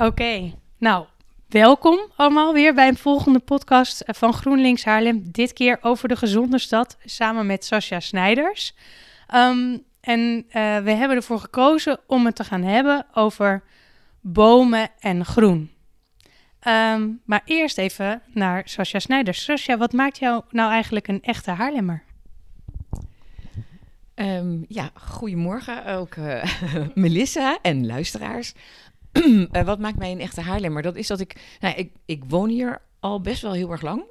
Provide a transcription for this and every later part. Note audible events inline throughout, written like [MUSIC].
Oké, nou, welkom allemaal weer bij een volgende podcast van GroenLinks Haarlem. Dit keer over de gezonde stad, samen met Sascha Snijders. Ehm, en eh, we hebben ervoor gekozen om het te gaan hebben over bomen en groen. Ehm, maar eerst even naar Sascha Snijders. Sascha, wat maakt jou nou eigenlijk een echte Haarlemmer? Um, ja, goedemorgen ook uh, [LAUGHS] Melissa en luisteraars. Uh, [CLEARS THROAT] wat maakt mij een echte Haarlemmer? Dat is dat ik, nou, ik, ik woon hier al best wel heel erg lang,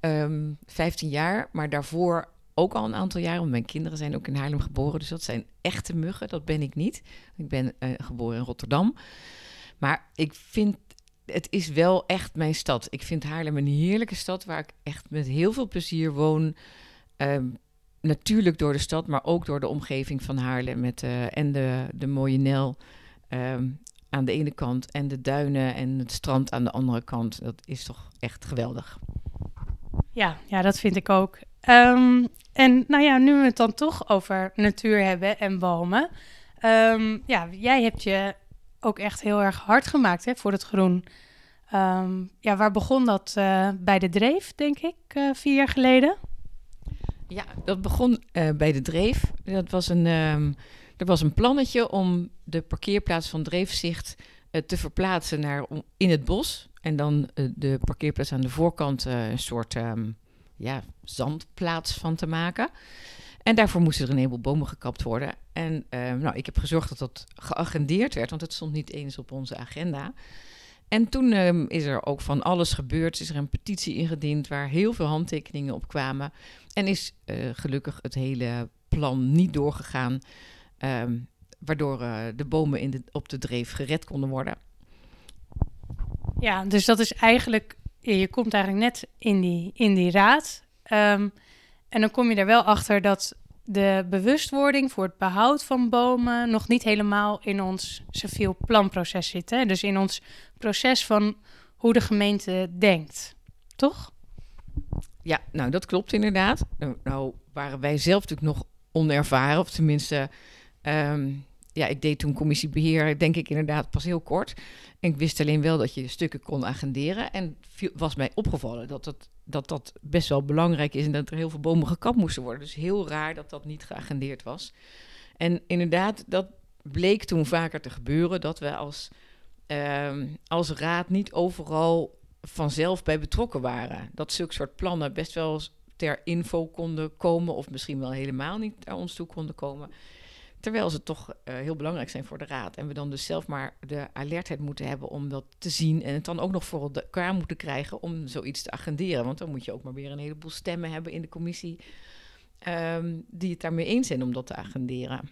um, 15 jaar, maar daarvoor ook al een aantal jaar, want mijn kinderen zijn ook in Haarlem geboren, dus dat zijn echte muggen, dat ben ik niet. Ik ben uh, geboren in Rotterdam. Maar ik vind, het is wel echt mijn stad. Ik vind Haarlem een heerlijke stad waar ik echt met heel veel plezier woon. Um, natuurlijk door de stad, maar ook door de omgeving van Haarlem. Met, uh, en de, de mooie Nel um, aan de ene kant en de duinen en het strand aan de andere kant. Dat is toch echt geweldig. Ja, ja dat vind ik ook. Um, en nou ja, nu we het dan toch over natuur hebben en bomen. Um, ja, jij hebt je ook echt heel erg hard gemaakt hè, voor het groen. Um, ja, waar begon dat uh, bij de Dreef, denk ik, uh, vier jaar geleden? Ja, dat begon uh, bij de Dreef. Dat was een, er was een plannetje om de parkeerplaats van Dreefzicht uh, te verplaatsen naar in het bos. En dan uh, de parkeerplaats aan de voorkant een soort um, ja, zandplaats van te maken. En daarvoor moesten er een heleboel bomen gekapt worden. En nou, ik heb gezorgd dat dat geagendeerd werd, want het stond niet eens op onze agenda. En toen um, is er ook van alles gebeurd. Is er een petitie ingediend waar heel veel handtekeningen op kwamen. En is gelukkig het hele plan niet doorgegaan. Um, waardoor uh, de bomen in de, op de dreef gered konden worden. Ja, dus dat is eigenlijk. Je komt eigenlijk net in die, in die raad. Um, en dan kom je er wel achter dat de bewustwording voor het behoud van bomen nog niet helemaal in ons civiel planproces zit. Hè? Dus in ons proces van hoe de gemeente denkt. Toch? Ja, nou dat klopt inderdaad. Nou, nou waren wij zelf natuurlijk nog onervaren, of tenminste, um, ja, ik deed toen commissiebeheer, denk ik inderdaad pas heel kort. En ik wist alleen wel dat je stukken kon agenderen. En was mij opgevallen dat dat, dat dat best wel belangrijk is en dat er heel veel bomen gekapt moesten worden. Dus heel raar dat dat niet geagendeerd was. En inderdaad, dat bleek toen vaker te gebeuren, dat we als, um, als raad niet overal vanzelf bij betrokken waren. Dat zulke soort plannen best wel ter info konden komen, of misschien wel helemaal niet naar ons toe konden komen. Terwijl ze toch uh, heel belangrijk zijn voor de raad. En we dan dus zelf maar de alertheid moeten hebben om dat te zien. En het dan ook nog voor elkaar moeten krijgen om zoiets te agenderen. Want dan moet je ook maar weer een heleboel stemmen hebben in de commissie. Um, die het daarmee eens zijn om dat te agenderen.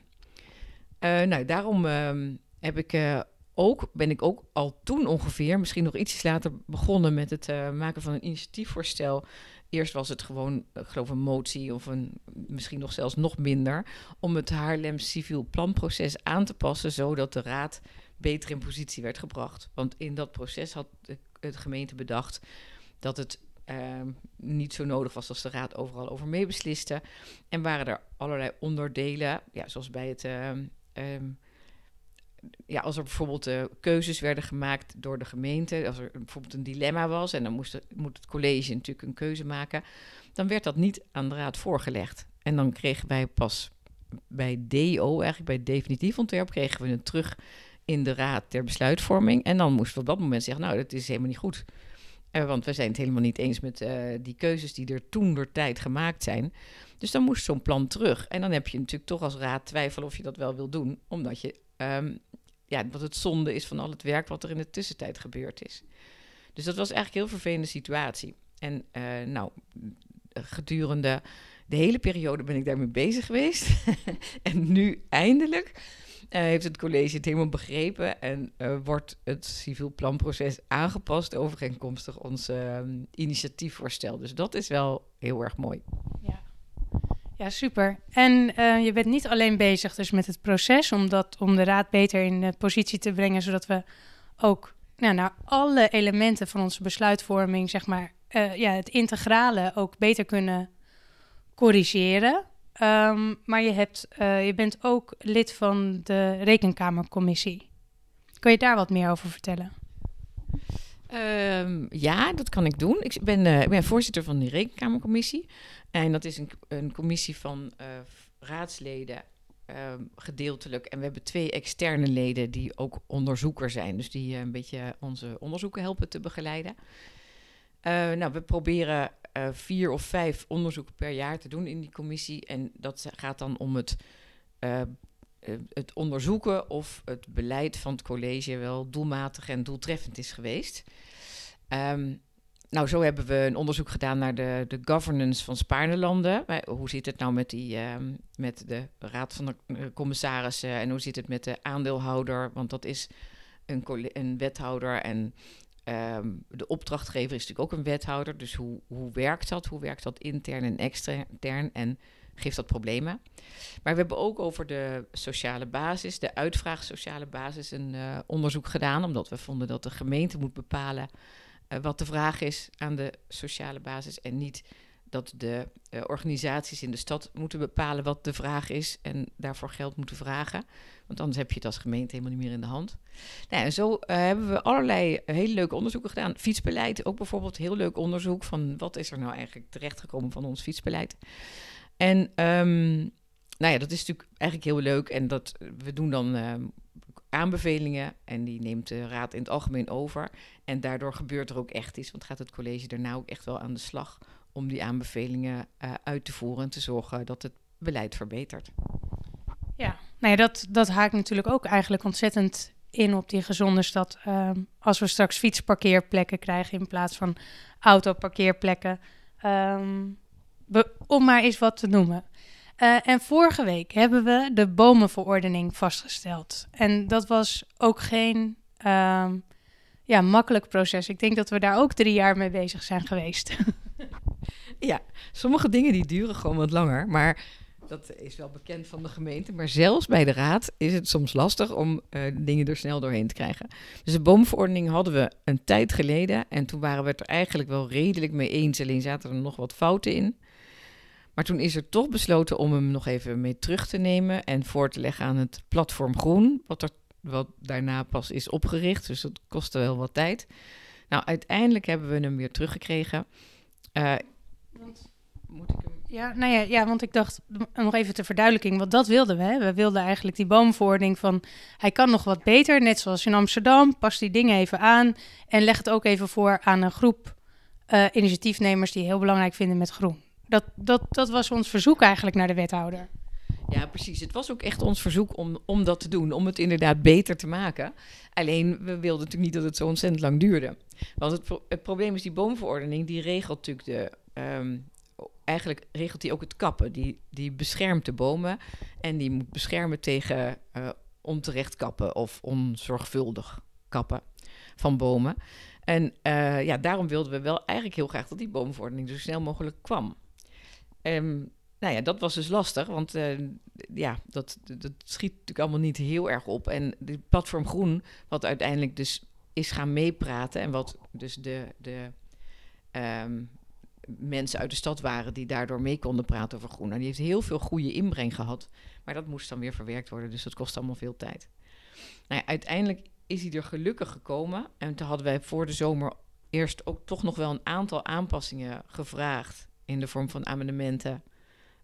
Uh, nou, daarom um, heb ik. Uh, ook, ben ik ook al toen ongeveer, misschien nog ietsjes later, begonnen met het maken van een initiatiefvoorstel. Eerst was het gewoon, ik geloof, een motie of een, misschien nog zelfs nog minder, om het Haarlem civiel planproces aan te passen, zodat de raad beter in positie werd gebracht. Want in dat proces had de, de gemeente bedacht dat het uh, niet zo nodig was als de raad overal over meebesliste. En waren er allerlei onderdelen, ja, zoals bij het. Uh, um, ja, als er bijvoorbeeld uh, keuzes werden gemaakt door de gemeente, als er bijvoorbeeld een dilemma was en dan moest, moet het college natuurlijk een keuze maken, dan werd dat niet aan de raad voorgelegd. En dan kregen wij pas bij DO, eigenlijk bij definitief ontwerp, kregen we het terug in de raad ter besluitvorming. En dan moesten we op dat moment zeggen, nou, dat is helemaal niet goed. Uh, want we zijn het helemaal niet eens met uh, die keuzes die er toen door tijd gemaakt zijn. Dus dan moest zo'n plan terug. En dan heb je natuurlijk toch als raad twijfel of je dat wel wil doen, omdat je um, ja, dat het zonde is van al het werk wat er in de tussentijd gebeurd is. Dus dat was eigenlijk een heel vervelende situatie. En uh, nou, gedurende de hele periode ben ik daarmee bezig geweest. [LAUGHS] en nu eindelijk uh, heeft het college het helemaal begrepen en uh, wordt het civiel planproces aangepast overeenkomstig ons uh, initiatiefvoorstel. Dus dat is wel heel erg mooi. Ja. Ja, super. En uh, je bent niet alleen bezig dus met het proces om, dat, om de raad beter in de positie te brengen, zodat we ook nou, naar alle elementen van onze besluitvorming, zeg maar, uh, ja, het integrale ook beter kunnen corrigeren. Um, maar je, hebt, je bent ook lid van de Rekenkamercommissie. Kun je daar wat meer over vertellen? Ehm, ja, dat kan ik doen. Ik ben, uh, ik ben voorzitter van de Rekenkamercommissie. En dat is een, een commissie van uh, raadsleden Ehm, gedeeltelijk. En we hebben twee externe leden die ook onderzoeker zijn. Dus die uh, een beetje onze onderzoeken helpen te begeleiden. Nou, we proberen vier of vijf onderzoeken per jaar te doen in die commissie. En dat gaat dan om het, het onderzoeken of het beleid van het college wel doelmatig en doeltreffend is geweest. Um, nou, zo hebben we een onderzoek gedaan naar de, de governance van Spaarnelanden. Hoe zit het nou met, die, uh, met de raad van de eh, commissarissen en hoe zit het met de aandeelhouder? Want dat is een, een wethouder en um, de opdrachtgever is natuurlijk ook een wethouder. Dus hoe, hoe werkt dat? Hoe werkt dat intern en extern en geeft dat problemen? Maar we hebben ook over de sociale basis, de uitvraag sociale basis, een uh, onderzoek gedaan. Omdat we vonden dat de gemeente moet bepalen uh, wat de vraag is aan de sociale basis en niet dat de uh, organisaties in de stad moeten bepalen wat de vraag is en daarvoor geld moeten vragen. Want anders heb je het als gemeente helemaal niet meer in de hand. Nou, en zo hebben we allerlei hele leuke onderzoeken gedaan. Fietsbeleid, ook bijvoorbeeld heel leuk onderzoek van wat is er nou eigenlijk terechtgekomen van ons fietsbeleid. En um, nou ja, dat is natuurlijk eigenlijk heel leuk. En dat we doen dan aanbevelingen en die neemt de raad in het algemeen over. En daardoor gebeurt er ook echt iets, want gaat het college daarna ook echt wel aan de slag om die aanbevelingen uh, uit te voeren en te zorgen dat het beleid verbetert. Ja, nou ja, dat, dat haakt natuurlijk ook eigenlijk ontzettend in op die gezonde stad. Um, als we straks fietsparkeerplekken krijgen in plaats van autoparkeerplekken. Um, om maar eens wat te noemen. Uh, en vorige week hebben we de bomenverordening vastgesteld. En dat was ook geen um, ja, makkelijk proces. Ik denk dat we daar ook drie jaar mee bezig zijn geweest. [LAUGHS] ja, sommige dingen die duren gewoon wat langer. Maar dat is wel bekend van de gemeente. Maar zelfs bij de raad is het soms lastig om uh, dingen er snel doorheen te krijgen. Dus de boomverordening hadden we een tijd geleden. En toen waren we het er eigenlijk wel redelijk mee eens. Alleen zaten er nog wat fouten in. Maar toen is er toch besloten om hem nog even mee terug te nemen en voor te leggen aan het platform Groen, wat, er, wat daarna pas is opgericht. Dus dat kostte wel wat tijd. Nou, uiteindelijk hebben we hem weer teruggekregen. Uh, want, moet ik hem... Ja, nou ja, ja, want ik dacht, nog even ter verduidelijking, want dat wilden we. Hè? We wilden eigenlijk die boomverordening van, hij kan nog wat beter, net zoals in Amsterdam. Pas die dingen even aan en leg het ook even voor aan een groep uh, initiatiefnemers die heel belangrijk vinden met groen. Dat, dat, dat was ons verzoek eigenlijk naar de wethouder. Ja, precies. Het was ook echt ons verzoek om, om dat te doen, om het inderdaad beter te maken. Alleen, we wilden natuurlijk niet dat het zo ontzettend lang duurde. Want het, het probleem is, die boomverordening, die regelt natuurlijk de... Um, eigenlijk regelt die ook het kappen. Die, die beschermt de bomen en die moet beschermen tegen uh, onterecht kappen of onzorgvuldig kappen van bomen. En uh, ja, daarom wilden we wel eigenlijk heel graag dat die boomverordening zo snel mogelijk kwam. Um, nou ja, dat was dus lastig, want uh, ja, dat, dat schiet natuurlijk allemaal niet heel erg op. En de platform Groen, wat uiteindelijk dus is gaan meepraten en wat dus de, de um, mensen uit de stad waren die daardoor mee konden praten over groen. En die heeft heel veel goede inbreng gehad, maar dat moest dan weer verwerkt worden, dus dat kost allemaal veel tijd. Nou ja, uiteindelijk is hij er gelukkig gekomen en toen hadden wij voor de zomer eerst ook toch nog wel een aantal aanpassingen gevraagd in de vorm van amendementen.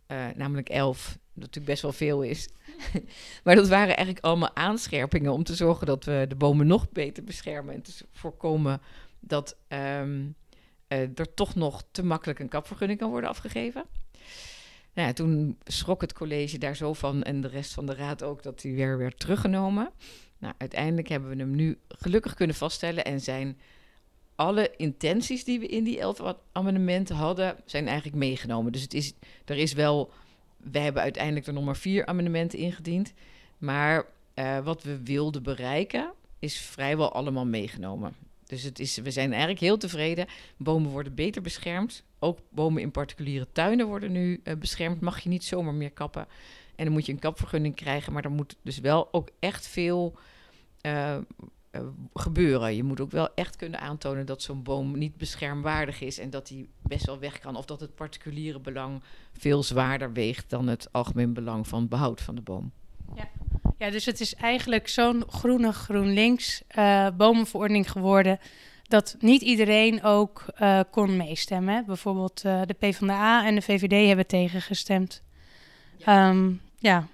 Uh, namelijk elf, dat natuurlijk best wel veel is. [LAUGHS] maar dat waren eigenlijk allemaal aanscherpingen om te zorgen dat we de bomen nog beter beschermen. En te voorkomen dat um, uh, er toch nog te makkelijk een kapvergunning kan worden afgegeven. Nou ja, toen schrok het college daar zo van en de rest van de raad ook dat hij weer werd teruggenomen. Nou, uiteindelijk hebben we hem nu gelukkig kunnen vaststellen en zijn alle intenties die we in die elf amendementen hadden, zijn eigenlijk meegenomen. Dus het is, er is wel, we hebben uiteindelijk er nog maar vier amendementen ingediend. Maar uh, wat we wilden bereiken, is vrijwel allemaal meegenomen. Dus het is, we zijn eigenlijk heel tevreden. Bomen worden beter beschermd. Ook bomen in particuliere tuinen worden nu uh, beschermd. Mag je niet zomaar meer kappen. En dan moet je een kapvergunning krijgen. Maar er moet dus wel ook echt veel uh, gebeuren. Je moet ook wel echt kunnen aantonen dat zo'n boom niet beschermwaardig is en dat hij best wel weg kan. Of dat het particuliere belang veel zwaarder weegt dan het algemeen belang van behoud van de boom. Ja, ja dus het is eigenlijk zo'n groene GroenLinks uh, bomenverordening geworden dat niet iedereen ook uh, kon meestemmen. Bijvoorbeeld uh, de PvdA en de VVD hebben tegengestemd. Ja, um, ja.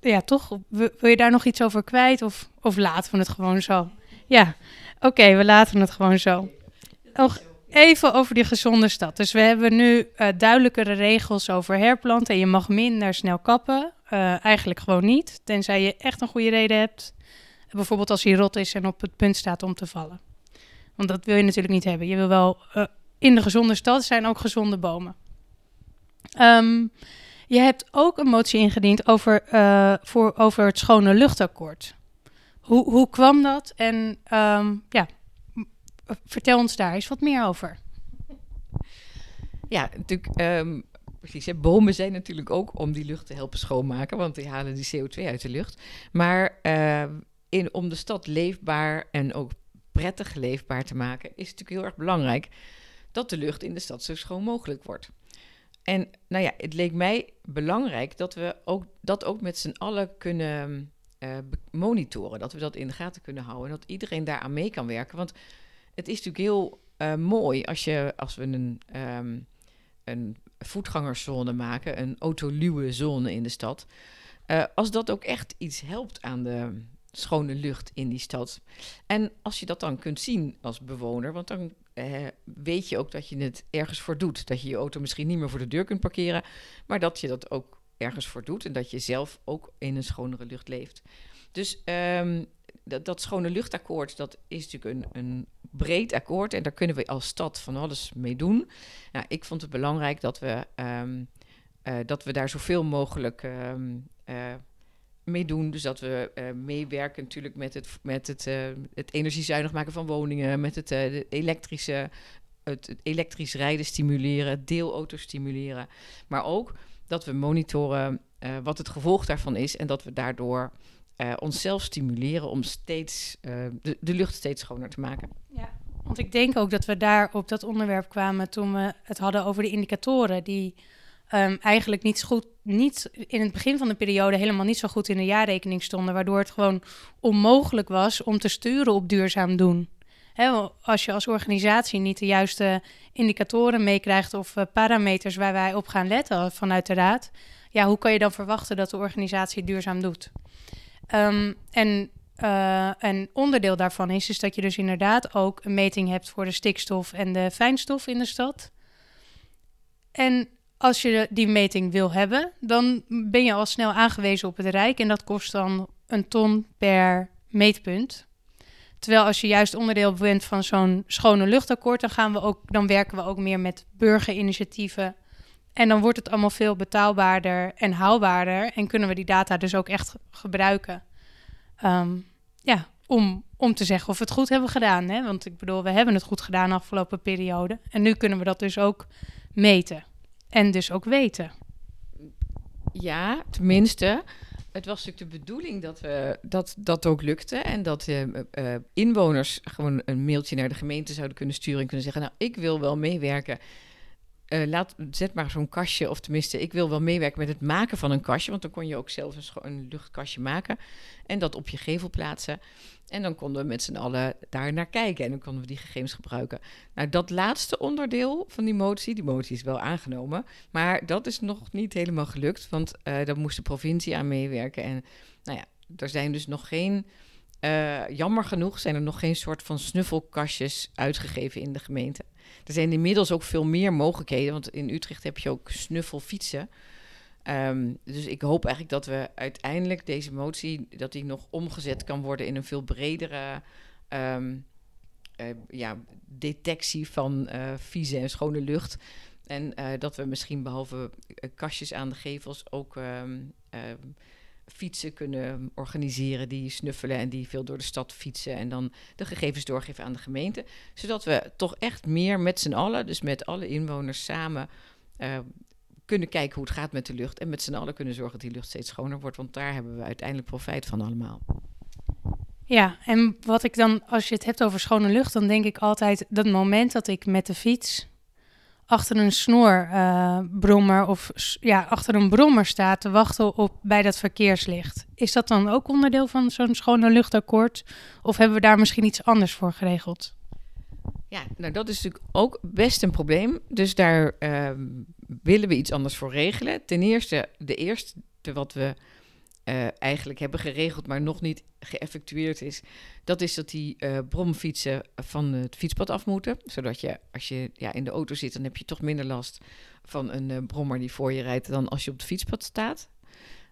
Ja toch? Wil je daar nog iets over kwijt of, of laten we het gewoon zo? Ja, oké, we laten het gewoon zo. Nog even over die gezonde stad. Dus we hebben nu uh, duidelijkere regels over herplanten. Je mag minder snel kappen. eigenlijk gewoon niet, tenzij je echt een goede reden hebt. Bijvoorbeeld als hij rot is en op het punt staat om te vallen. Want dat wil je natuurlijk niet hebben. Je wil wel uh, in de gezonde stad zijn ook gezonde bomen. Um, je hebt ook een motie ingediend over, uh, voor, over het schone luchtakkoord. Hoe, hoe kwam dat? En um, ja, vertel ons daar eens wat meer over. Ja, natuurlijk. Um, precies. Bomen zijn natuurlijk ook om die lucht te helpen schoonmaken, want die halen die CO2 uit de lucht. Maar uh, in, om de stad leefbaar en ook prettig leefbaar te maken, is het natuurlijk heel erg belangrijk dat de lucht in de stad zo schoon mogelijk wordt. En nou ja, het leek mij belangrijk dat we ook, dat ook met z'n allen kunnen uh, monitoren. Dat we dat in de gaten kunnen houden. En dat iedereen daaraan mee kan werken. Want het is natuurlijk heel uh, mooi als, je, als we een, um, een voetgangerszone maken, een autoluwe zone in de stad. Uh, als dat ook echt iets helpt aan de, schone lucht in die stad. En als je dat dan kunt zien als bewoner, want dan eh, weet je ook dat je het ergens voor doet. Dat je je auto misschien niet meer voor de deur kunt parkeren, maar dat je dat ook ergens voor doet en dat je zelf ook in een schonere lucht leeft. Dus um, dat, dat, schone luchtakkoord, dat is natuurlijk een, een, breed akkoord en daar kunnen we als stad van alles mee doen. Nou, ik vond het belangrijk dat we, um, uh, dat we daar zoveel mogelijk um, meedoen. Dus dat we uh, meewerken natuurlijk met het, met het, uh, het energiezuinig maken van woningen, met het, de elektrische, het, elektrisch rijden stimuleren, deelauto's stimuleren. Maar ook dat we monitoren wat het gevolg daarvan is en dat we daardoor onszelf stimuleren om steeds de, de lucht steeds schoner te maken. Ja. Want ik denk ook dat we daar op dat onderwerp kwamen toen we het hadden over de indicatoren die um, eigenlijk niet, goed, niet in het begin van de periode helemaal niet zo goed in de jaarrekening stonden, waardoor het gewoon onmogelijk was om te sturen op duurzaam doen. Als je als organisatie niet de juiste indicatoren meekrijgt of uh, parameters waar wij op gaan letten vanuit de raad, ja, hoe kan je dan verwachten dat de organisatie duurzaam doet? Um, en een onderdeel daarvan is, is dat je dus inderdaad ook een meting hebt voor de stikstof en de fijnstof in de stad. En als je die meting wil hebben, dan ben je al snel aangewezen op het Rijk. En dat kost dan een ton per meetpunt. Terwijl als je juist onderdeel bent van zo'n schone luchtakkoord, dan, gaan we ook, dan werken we ook meer met burgerinitiatieven. En dan wordt het allemaal veel betaalbaarder en haalbaarder. En kunnen we die data dus ook echt gebruiken. Um, ja, om, om te zeggen of we het goed hebben gedaan. Hè? Want ik bedoel, we hebben het goed gedaan de afgelopen periode. En nu kunnen we dat dus ook meten. En dus ook weten. Ja, tenminste. Het was natuurlijk de bedoeling dat we, dat, dat ook lukte. En dat uh, inwoners gewoon een mailtje naar de gemeente zouden kunnen sturen. En kunnen zeggen: Nou, ik wil wel meewerken. Uh, laat, zet maar zo'n kastje, of tenminste, ik wil wel meewerken met het maken van een kastje. Want dan kon je ook zelf een, een luchtkastje maken. En dat op je gevel plaatsen. En dan konden we met z'n allen daar naar kijken en dan konden we die gegevens gebruiken. Nou, dat laatste onderdeel van die motie, die motie is wel aangenomen, maar dat is nog niet helemaal gelukt, want uh, daar moest de provincie aan meewerken. En nou ja, er zijn dus nog geen, uh, jammer genoeg, zijn er nog geen soort van snuffelkastjes uitgegeven in de gemeente. Er zijn inmiddels ook veel meer mogelijkheden, want in Utrecht heb je ook snuffelfietsen. Um, dus ik hoop eigenlijk dat we uiteindelijk deze motie, dat die nog omgezet kan worden in een veel bredere um, uh, ja, detectie van uh, vieze en schone lucht. En uh, dat we misschien behalve kastjes aan de gevels ook um, fietsen kunnen organiseren die snuffelen en die veel door de stad fietsen en dan de gegevens doorgeven aan de gemeente. Zodat we toch echt meer met z'n allen, dus met alle inwoners samen, uh, kunnen kijken hoe het gaat met de lucht. En met z'n allen kunnen zorgen dat die lucht steeds schoner wordt. Want daar hebben we uiteindelijk profijt van allemaal. Ja, en wat ik dan, als je het hebt over schone lucht, dan denk ik altijd dat moment dat ik met de fiets achter een snoorbrommer of ja, achter een brommer staat te wachten op bij dat verkeerslicht. Is dat dan ook onderdeel van zo'n schone luchtakkoord? Of hebben we daar misschien iets anders voor geregeld? Ja, nou dat is natuurlijk ook best een probleem. Dus daar ehm, willen we iets anders voor regelen. Ten eerste, de eerste wat we uh, eigenlijk hebben geregeld, maar nog niet geëffectueerd is. Dat is dat die uh, bromfietsen van het fietspad af moeten. Zodat je, als je ja, in de auto zit, dan heb je toch minder last van een uh, brommer die voor je rijdt dan als je op het fietspad staat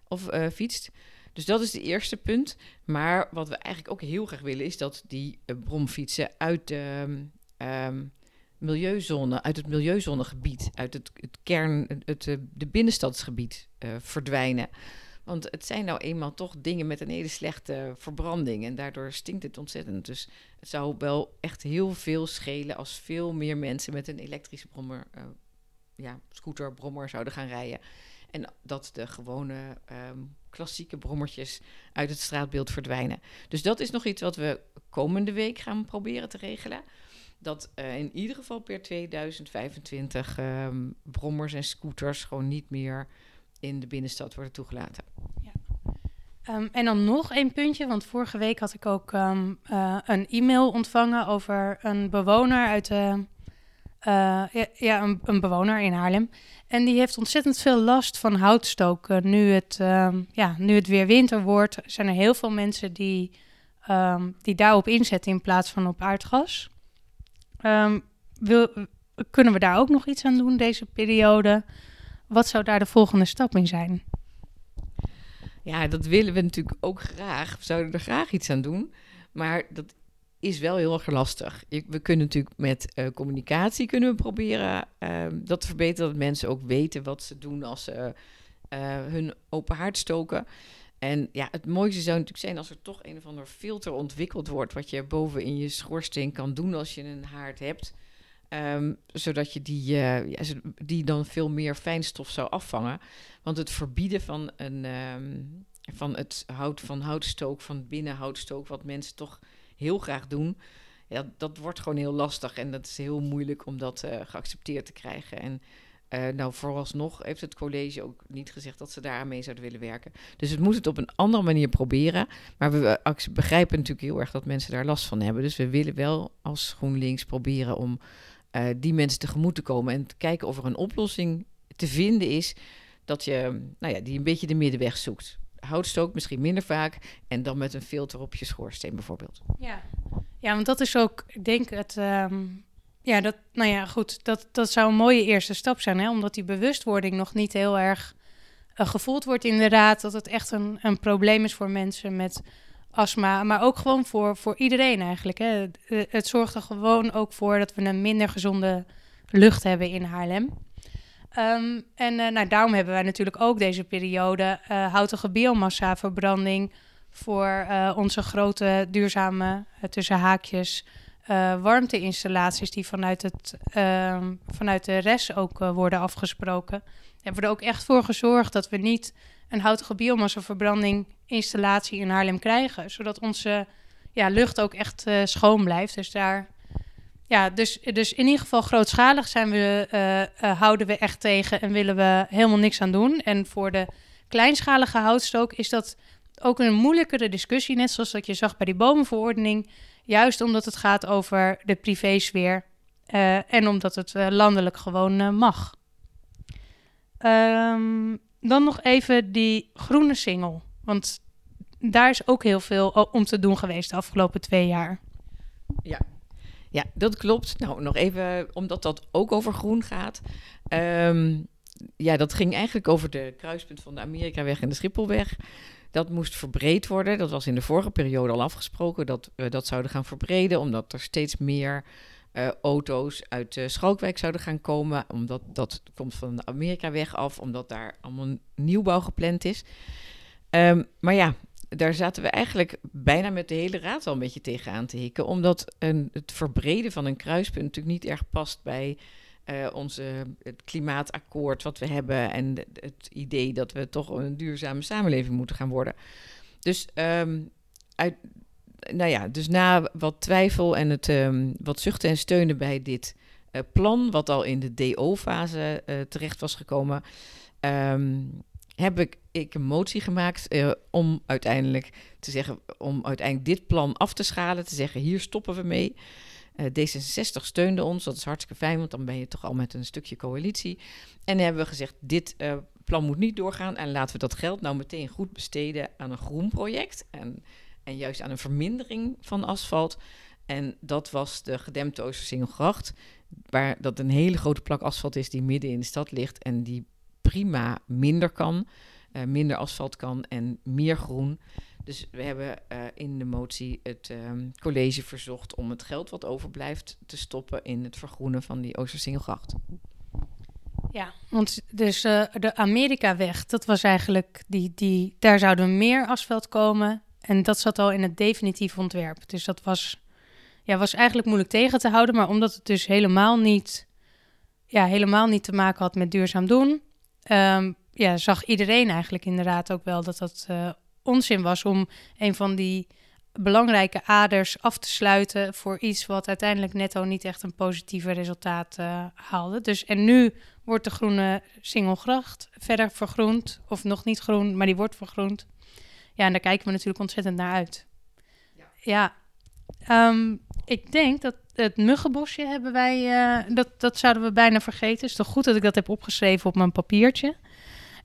of fietst. Dus dat is het eerste punt. Maar wat we eigenlijk ook heel graag willen, is dat die bromfietsen uit de um, milieuzone, uit het milieuzonegebied, uit het, het kern, het, het de binnenstadsgebied verdwijnen. Want het zijn nou eenmaal toch dingen met een hele slechte verbranding. En daardoor stinkt het ontzettend. Dus het zou wel echt heel veel schelen als veel meer mensen met een elektrische brommer, uh, ja, scooter, brommer zouden gaan rijden. En dat de gewone ehm, klassieke brommertjes uit het straatbeeld verdwijnen. Dus dat is nog iets wat we komende week gaan proberen te regelen. Dat uh, in ieder geval per 2025 um, ehm, brommers en scooters gewoon niet meer in de binnenstad worden toegelaten. Um, en dan nog één puntje, want vorige week had ik ook um, uh, een e-mail ontvangen over een bewoner uit de. Uh, ja, een, een, bewoner in Haarlem. En die heeft ontzettend veel last van houtstoken. Nu het, um, ja, nu het weer winter wordt, zijn er heel veel mensen die, die daarop inzetten in plaats van op aardgas. Wil, kunnen we daar ook nog iets aan doen deze periode? Wat zou daar de volgende stap in zijn? Ja, dat willen we natuurlijk ook graag. We zouden er graag iets aan doen. Maar dat is wel heel erg lastig. We kunnen natuurlijk met uh, communicatie kunnen we proberen uh, dat te verbeteren. Dat mensen ook weten wat ze doen als ze uh, hun open haard stoken. En ja, het mooiste zou natuurlijk zijn als er toch een of ander filter ontwikkeld wordt. Wat je boven in je schoorsteen kan doen als je een haard hebt. Ehm, zodat je die, ja, die dan veel meer fijnstof zou afvangen. Want het verbieden van, een, ehm, van het hout van houtstook, van binnenhoutstook, wat mensen toch heel graag doen, ja, dat wordt gewoon heel lastig. En dat is heel moeilijk om dat uh, geaccepteerd te krijgen. En uh, nou, vooralsnog heeft het college ook niet gezegd dat ze daar mee zouden willen werken. Dus het moet het op een andere manier proberen. Maar we begrijpen natuurlijk heel erg dat mensen daar last van hebben. Dus we willen wel als GroenLinks proberen om uh, die mensen tegemoet te komen en te kijken of er een oplossing te vinden is dat je, nou ja, die een beetje de middenweg zoekt. Houtstook misschien minder vaak en dan met een filter op je schoorsteen bijvoorbeeld. Ja, ja want dat is ook, ik denk het, um, ja, dat, nou ja, goed, dat, dat zou een mooie eerste stap zijn, hè, omdat die bewustwording nog niet heel erg uh, gevoeld wordt inderdaad, dat het echt een, een probleem is voor mensen met astma, maar ook gewoon voor, voor iedereen eigenlijk. Hè. Het, zorgt er gewoon ook voor dat we een minder gezonde lucht hebben in Haarlem. Um, en uh, nou, daarom hebben wij natuurlijk ook deze periode uh, houtige biomassa-verbranding voor onze grote duurzame, tussen haakjes, warmteinstallaties die vanuit, het, ehm, vanuit de rest ook worden afgesproken. Hebben we er ook echt voor gezorgd dat we niet een houtige biomassa-verbranding installatie in Haarlem krijgen. Zodat onze ja, lucht ook echt uh, schoon blijft. Dus daar. Ja, dus, dus in ieder geval grootschalig zijn we, uh, uh, houden we echt tegen en willen we helemaal niks aan doen. En voor de kleinschalige houtstook is dat ook een moeilijkere discussie, net zoals dat je zag bij die bomenverordening. Juist omdat het gaat over de privésfeer en omdat het landelijk gewoon mag. Um, dan nog even die groene singel. Want daar is ook heel veel om te doen geweest de afgelopen twee jaar. Ja, ja dat klopt. Nou, nog even, omdat dat ook over groen gaat. Ehm, ja, dat ging eigenlijk over de kruispunt van de Amerikaweg en de Schipholweg. Dat moest verbreed worden. Dat was in de vorige periode al afgesproken dat we dat zouden gaan verbreden, omdat er steeds meer uh, auto's uit de Schalkwijk zouden gaan komen. Omdat dat komt van de Amerikaweg af, omdat daar allemaal nieuwbouw gepland is. Um, maar ja, daar zaten we eigenlijk bijna met de hele raad al een beetje tegenaan te hikken. Omdat een, het verbreden van een kruispunt natuurlijk niet erg past bij uh, onze, het klimaatakkoord wat we hebben. En het idee dat we toch een duurzame samenleving moeten gaan worden. Dus um, uit, nou ja, dus na wat twijfel en het um, wat zuchten en steunen bij dit plan, wat al in de DO-fase terecht was gekomen, ehm, heb ik, ik een motie gemaakt om uiteindelijk te zeggen, om uiteindelijk dit plan af te schalen, te zeggen, hier stoppen we mee. D66 steunde ons, dat is hartstikke fijn, want dan ben je toch al met een stukje coalitie. En hebben we gezegd, dit plan moet niet doorgaan en laten we dat geld nou meteen goed besteden aan een groen project en, en juist aan een vermindering van asfalt. En dat was de gedempte Oostersingelgracht, waar dat een hele grote plak asfalt is die midden in de stad ligt en die prima minder kan, uh, minder asfalt kan en meer groen. Dus we hebben uh, in de motie het um, college verzocht om het geld wat overblijft te stoppen in het vergroenen van die Oostersingelgracht. Ja, want dus uh, de Amerikaweg, dat was eigenlijk die, die, daar zouden meer asfalt komen. En dat zat al in het definitief ontwerp. Dus dat was, ja, was eigenlijk moeilijk tegen te houden. Maar omdat het dus helemaal niet, ja, helemaal niet te maken had met duurzaam doen, um, ja, zag iedereen eigenlijk in de raad ook wel dat dat uh, onzin was om een van die belangrijke aders af te sluiten voor iets wat uiteindelijk netto niet echt een positieve resultaat uh, haalde. Dus en nu wordt de groene Singelgracht verder vergroend, of nog niet groen, maar die wordt vergroend. Ja, en daar kijken we natuurlijk ontzettend naar uit. Ja, ja um, ik denk dat het muggenbosje hebben wij, uh, dat, dat zouden we bijna vergeten. Het is toch goed dat ik dat heb opgeschreven op mijn papiertje.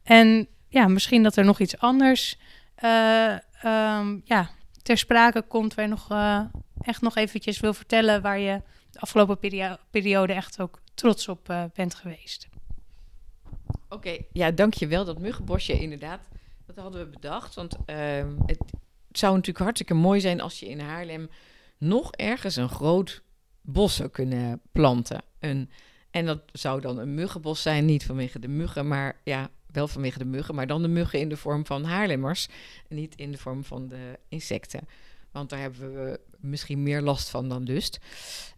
En ja, misschien dat er nog iets anders uh, um, ja, ter sprake komt, waar je nog uh, echt nog eventjes wil vertellen, waar je de afgelopen perio periode echt ook trots op bent geweest. Oké, okay, ja, dankjewel. Dat muggenbosje inderdaad, dat hadden we bedacht. Want uh, het zou natuurlijk hartstikke mooi zijn als je in Haarlem nog ergens een groot bos zou kunnen planten. Een, en dat zou dan een muggenbos zijn, niet vanwege de muggen, maar ja, wel vanwege de muggen, maar dan de muggen in de vorm van Haarlemmers. Niet in de vorm van de insecten. Want daar hebben we misschien meer last van dan lust.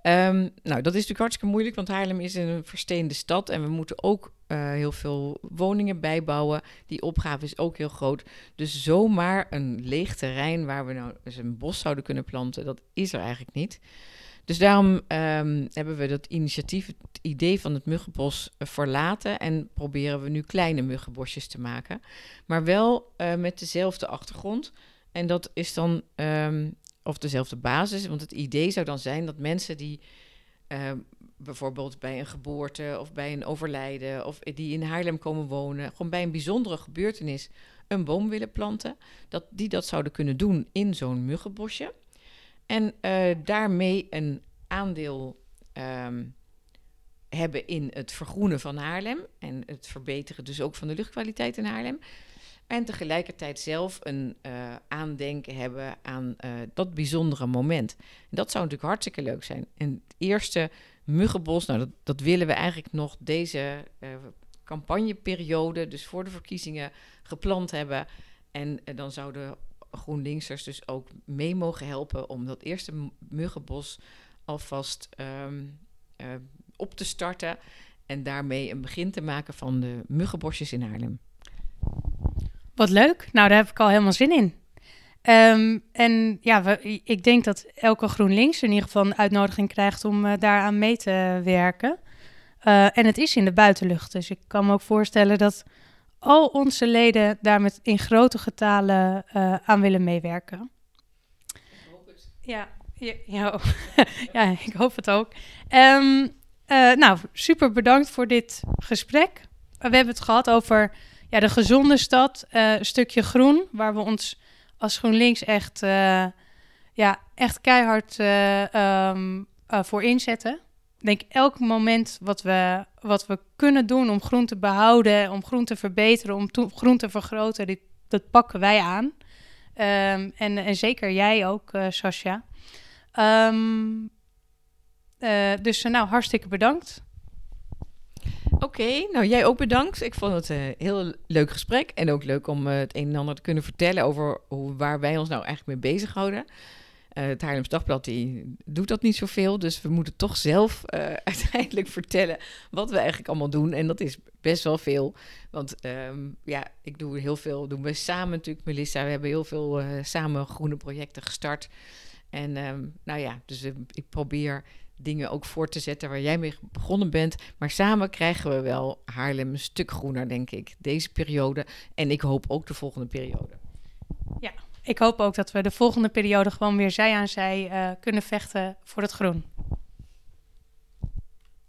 Um, nou, dat is natuurlijk hartstikke moeilijk, want Haarlem is een versteende stad. En we moeten ook heel veel woningen bijbouwen. Die opgave is ook heel groot. Dus zomaar een leeg terrein waar we nou eens een bos zouden kunnen planten, dat is er eigenlijk niet. Dus daarom um, hebben we dat initiatief, het idee van het muggenbos uh, verlaten en proberen we nu kleine muggenbosjes te maken. Maar wel uh, met dezelfde achtergrond. En dat is dan, um, of dezelfde basis, want het idee zou dan zijn dat mensen die uh, bijvoorbeeld bij een geboorte of bij een overlijden of die in Haarlem komen wonen, gewoon bij een bijzondere gebeurtenis een boom willen planten, dat die dat zouden kunnen doen in zo'n muggenbosje. En uh, daarmee een aandeel um, hebben in het vergroenen van Haarlem en het verbeteren dus ook van de luchtkwaliteit in Haarlem. En tegelijkertijd zelf een uh, aandenken hebben aan uh, dat bijzondere moment. En dat zou natuurlijk hartstikke leuk zijn. En het eerste muggenbos, nou dat, dat willen we eigenlijk nog deze uh, campagneperiode, dus voor de verkiezingen, geplant hebben. En dan zouden GroenLinksers dus ook mee mogen helpen om dat eerste muggenbos alvast um, uh, op te starten. En daarmee een begin te maken van de muggenbosjes in Haarlem. Wat leuk. Nou, daar heb ik al helemaal zin in. Um, en ja, ik denk dat elke GroenLinks in ieder geval een uitnodiging krijgt om uh, daaraan mee te werken. Uh, en het is in de buitenlucht. Dus ik kan me ook voorstellen dat al onze leden daar met in grote getalen uh, aan willen meewerken. Ja, ja, [LAUGHS] ja, ik hoop het ook. Uh, nou, super bedankt voor dit gesprek. We hebben het gehad over ja, de gezonde stad, een stukje groen, waar we ons als GroenLinks echt, ja, echt keihard um, voor inzetten denk elk moment wat we, wat we kunnen doen om groen te behouden, om groen te verbeteren, om groen te vergroten, dat pakken wij aan. Um, en, en zeker jij ook, Sascha. Uh, dus nou, hartstikke bedankt. Oké, nou jij ook bedankt. Ik vond het een uh, heel leuk gesprek en ook leuk om uh, het een en ander te kunnen vertellen over hoe, waar wij ons nou eigenlijk mee bezighouden. Uh, het Haarlems Dagblad die doet dat niet zoveel. Dus we moeten toch zelf [LAUGHS] uiteindelijk vertellen wat we eigenlijk allemaal doen. En dat is best wel veel. Want um, ja, ik doe heel veel, doen we samen natuurlijk, Melissa. We hebben heel veel samen groene projecten gestart. En ehm, nou ja, dus eh, ik probeer dingen ook voor te zetten waar jij mee begonnen bent. Maar samen krijgen we wel Haarlem een stuk groener, denk ik, deze periode. En ik hoop ook de volgende periode. Ja, ik hoop ook dat we de volgende periode gewoon weer zij aan zij uh, kunnen vechten voor het groen.